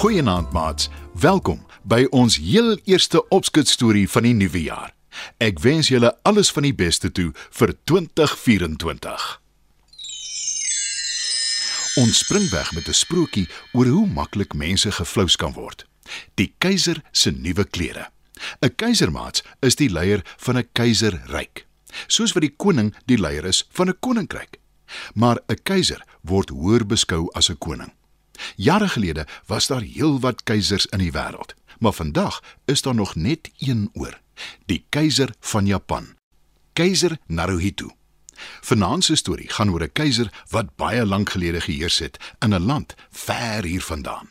Goeienaand maats. Welkom by ons heel eerste opskud storie van die nuwe jaar. Ek wens julle alles van die beste toe vir 2024. Ons spring weg met 'n sprokie oor hoe maklik mense geflous kan word. Die keiser se nuwe klere. 'n Keisermaats is die leier van 'n keizerryk, soos wat die koning die leier is van 'n koninkryk. Maar 'n keiser word hoër beskou as 'n koning. Jare gelede was daar heelwat keisers in die wêreld, maar vandag is daar nog net een oor, die keiser van Japan, keiser Naruhito. Vanaand se storie gaan oor 'n keiser wat baie lank gelede geheers het in 'n land ver hier vandaan.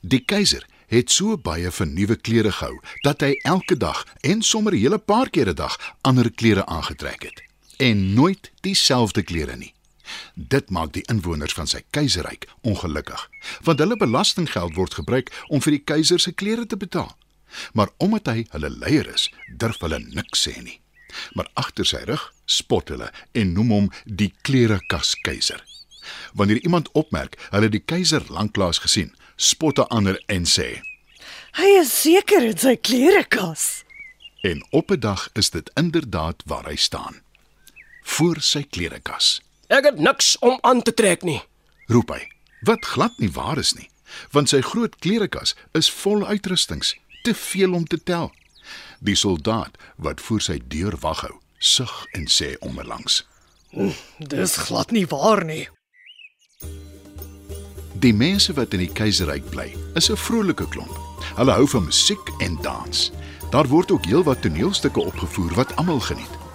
Die keiser het so baie van nuwe klere gehou dat hy elke dag en sommer 'n hele paar keer 'n dag ander klere aangetrek het en nooit dieselfde klere nie. Dit maak die inwoners van sy keiserryk ongelukkig, want hulle belastinggeld word gebruik om vir die keiser se klere te betaal. Maar omdat hy hulle leier is, durf hulle niks sê nie. Maar agter sy rug spot hulle en noem hom die klerekas keiser. Wanneer iemand opmerk hulle die keiser lanklaas gesien, spot 'n ander en sê: Hy is seker in sy klerekas. En op 'n dag is dit inderdaad waar hy staan. Voor sy klerekas. Ek het niks om aan te trek nie. roep hy. Wat glad nie waar is nie, want sy groot klerekas is vol uitrustings, te veel om te tel. Die soldaat wat voor sy deur wag hou, sug en sê onderlangs: Dis glad nie waar nie. "Die mense wat in die keiserryk bly, is 'n vrolike klomp. Hulle hou van musiek en dans. Daar word ook heelwat toneelstukke opgevoer wat almal geniet.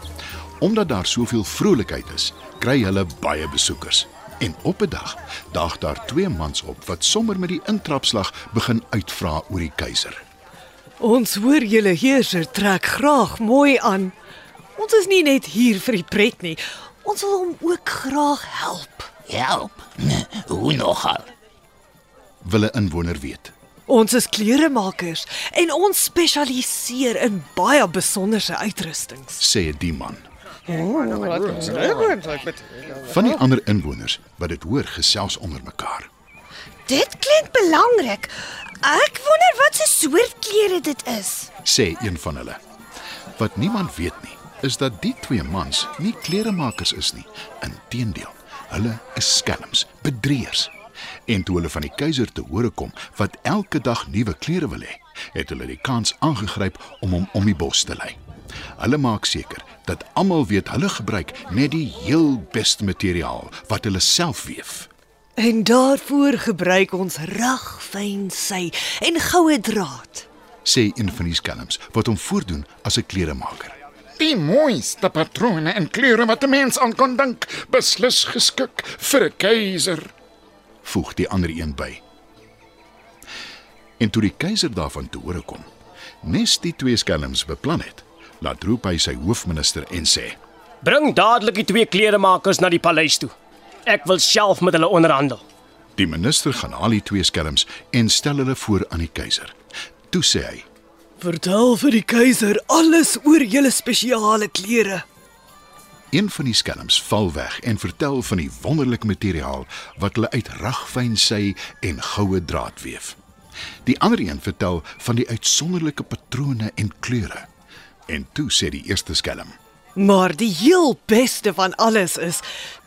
Omdat daar soveel vrolikheid is, kry hulle baie besoekers. En op 'n dag daag daar twee mans op wat sommer met die intrapslag begin uitvra oor die keiser. Ons hoor julle heerser trek graag mooi aan. Ons is nie net hier vir die pret nie. Ons wil hom ook graag help. Help. Hoe nogal? Wil 'n inwoner weet. Ons is kleremakers en ons spesialiseer in baie besonderse uitrustings. sê die man. Van die ander inwoners wat dit hoor gesels onder mekaar. Dit klink belangrik. Ek wonder wat se soort klere dit is. Sê een van hulle. Wat niemand weet nie, is dat die twee mans nie kleremakers is nie. Inteendeel, hulle is skelms, bedrieërs. En toe hulle van die keiser te hore kom wat elke dag nuwe klere wil hê, het hulle die kans aangegryp om hom om die bos te lei. Hulle maak seker dat almal weet hulle gebruik net die heel beste materiaal wat hulle self weef. En daarvoor gebruik ons ragfyn sy en goue draad. sê een van die skelms wat hom voordoen as 'n kleremaker. Die mooiste patrone en kleure wat 'n mens aan kan dink, beslis geskik vir 'n keiser. voeg die ander een by. En toe die keiser daarvan te hore kom, nes die twee skelms beplan het, laat roep hy sy hoofminister en sê: Bring dadelik die twee kleremakers na die paleis toe. Ek wil self met hulle onderhandel. Die minister gaan haal die twee skelms en stel hulle voor aan die keiser. Toe sê hy: Vertel vir die keiser alles oor julle spesiale klere. Een van die skelms val weg en vertel van die wonderlike materiaal wat hulle uit ragfyn sy en goue draad weef. Die ander een vertel van die uitsonderlike patrone en kleure. En toe sê die eerste skelm: Maar die heel beste van alles is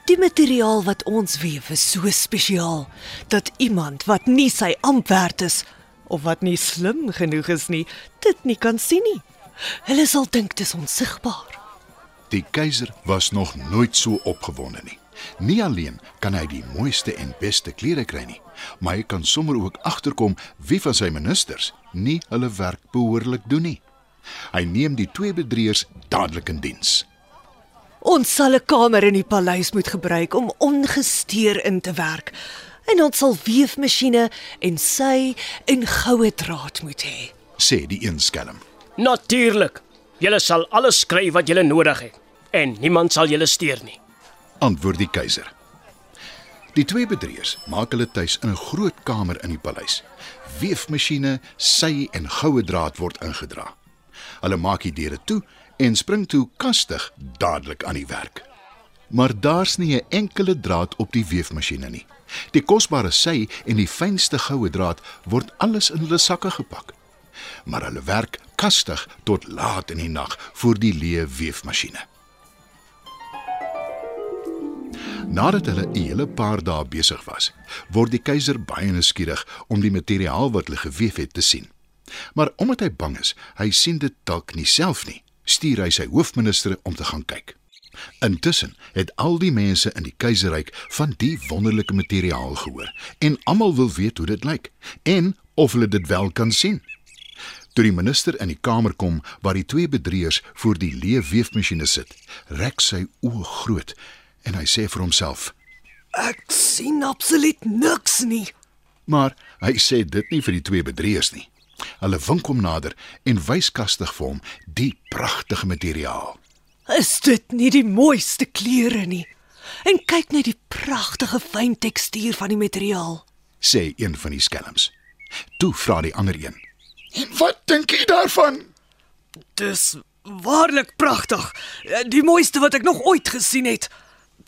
die materiaal wat ons weef is so spesiaal dat iemand wat nie sy amp werd is of wat nie slim genoeg is nie, dit nie kan sien nie. Hulle sal dink dit is onsigbaar. Die keiser was nog nooit so opgewonde nie. Nie alleen kan hy die mooiste en beste klere kry nie, maar hy kan sommer ook agterkom wie van sy ministers nie hulle werk behoorlik doen nie. Hy neem die twee bedrieërs dadelik in diens. Ons sal 'n kamer in die paleis moet gebruik om ongesteur in te werk. En ons sal weefmasjiene en sy en goue draad moet hê. sê die een skelm. Natuurlik. Julle sal alles kry wat julle nodig het en niemand sal julle steur nie. Antwoord die keiser. Die twee bedrieërs maak hulle tuis in 'n groot kamer in die paleis. Weefmasjiene, sy en goue draad word ingedra. Hulle maak die deure toe en spring toe kastig dadelik aan die werk. Maar daar's nie 'n enkele draad op die weefmasjiene nie. Die kosbare sy en die fynste goue draad word alles in hulle sakke gepak. Maar hulle werk kastig tot laat in die nag voor die leë weefmasjiene. Nadat hulle 'n hele paar dae besig was, word die keiser baie nuuskierig om die materiaal wat hulle geweef het te sien. Maar omdat hy bang is, hy sien dit dalk nie self nie, stuur hy sy hoofminister om te gaan kyk. Intussen het al die mense in die keiserryk van die wonderlike materiaal gehoor en almal wil weet hoe dit lyk en of hulle dit wel kan sien. Toe die minister in die kamer kom waar die twee bedrieërs voor die leë weefmasjiene sit, rek sy oë groot en hy sê vir homself: Ek sien absoluut niks nie. Maar hy sê dit nie vir die twee bedrieërs nie. Hulle wink hom nader en wys kastig vir hom die pragtige materiaal. Is dit nie die mooiste klere nie? En kyk net die pragtige fyn tekstuur van die materiaal. sê een van die skelms. Toe vra die ander een: En wat dink jy daarvan? Dis waarlik pragtig. Die mooiste wat ek nog ooit gesien het.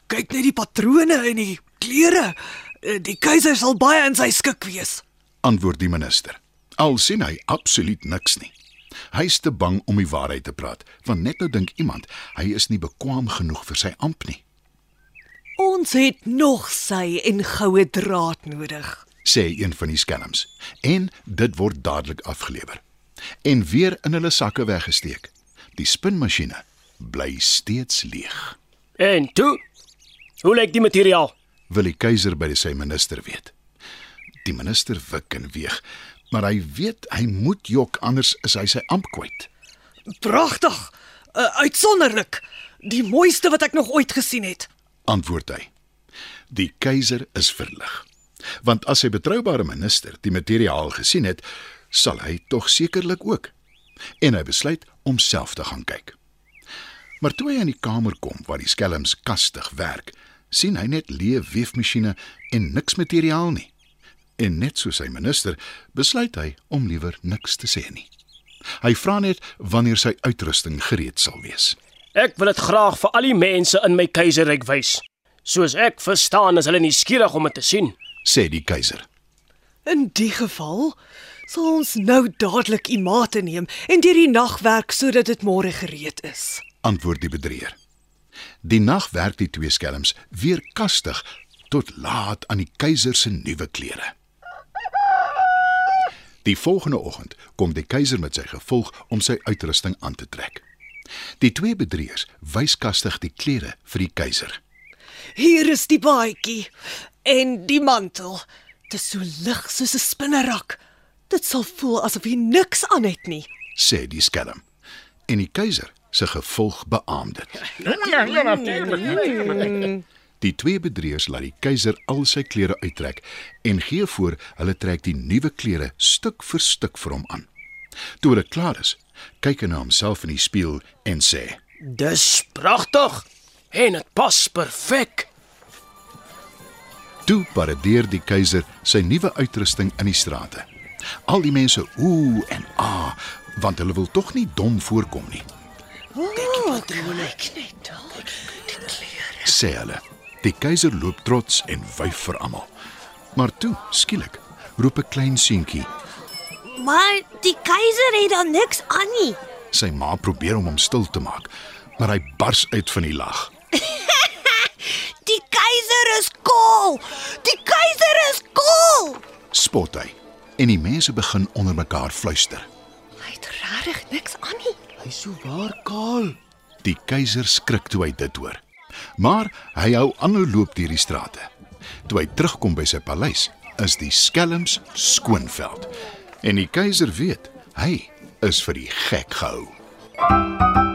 Kyk net die patrone en die klere. Die keiser sal baie in sy skik wees. antwoord die minister. Al sien hy absoluut niks nie. Hy is te bang om die waarheid te praat, want net nou dink iemand hy is nie bekwam genoeg vir sy amp nie, Ons het nog sy en goue draad nodig. sê een van die skelms. En dit word dadelik afgelewer. En weer in hulle sakke weggesteek. Die spinmasjiene bly steeds leeg. En toe, hoe lyk die materiaal? Wil die keiser by sy minister weet. Die minister wik en weeg, maar hy weet hy moet jok anders is hy sy amp kwyt. Pragtig. Uh, uitsonderlik. Die mooiste wat ek nog ooit gesien het. antwoord hy. Die keiser is verlig. Want as sy betroubare minister die materiaal gesien het, sal hy tog sekerlik ook. En hy besluit om self te gaan kyk. Maar toe hy in die kamer kom waar die skelms kastig werk, sien hy net leë weefmasjiene en niks materiaal nie. En net soos sy minister, besluit hy om liewer niks te sê nie. Hy vra net wanneer sy uitrusting gereed sal wees. Ek wil dit graag vir al die mense in my keiserryk wys. Soos ek verstaan, is hulle nuuskierig om dit te sien. Sê die keiser. In die geval sal ons nou dadelik u mate neem en deur die nag werk sodat dit môre gereed is. antwoord die bedrieër. Die nag werk die twee skelms weer kastig tot laat aan die keiser se nuwe klere. Die volgende oggend kom die keiser met sy gevolg om sy uitrusting aan te trek. Die twee bedrieërs wys kastig die klere vir die keiser. Hier is die baadjie en die mantel. Dit is so lig soos 'n spinnerak. Dit sal voel asof jy niks aan het nie. sê die skelm. En die keiser se gevolg beamoed dit. Ja, ja natuurlik. Die twee bedrieërs laat die keiser al sy klere uittrek en gee voor hulle trek die nuwe klere stuk vir stuk vir hom aan. Toe hulle klaar is, kyk hy na homself in die spieël en sê: Dis pragtig en dit pas perfek. "Toe paradeer die keiser sy nuwe uitrusting in die strate. Al die mense ooh en ah, want hulle wil tog nie dom voorkom nie," Kyk net daar. sê hulle. Die keiser loop trots en wyf vir almal. Maar toe, skielik, roep 'n klein seentjie. Maar die keiser het dan niks aan nie. Sy ma probeer om hom stil te maak, maar hy bars uit van die lag. Die keiser is cool. Die keiser is cool. spot hy en die mense begin onder mekaar fluister. Hy het regtig niks aan nie. Hy's so waar kaal. Die keiser skrik toe hy dit hoor. Maar hy hou aanhou loop deur die strate. Toe hy terugkom by sy paleis, is die skelms skoonveld. En die keiser weet, hy is vir die gek gehou.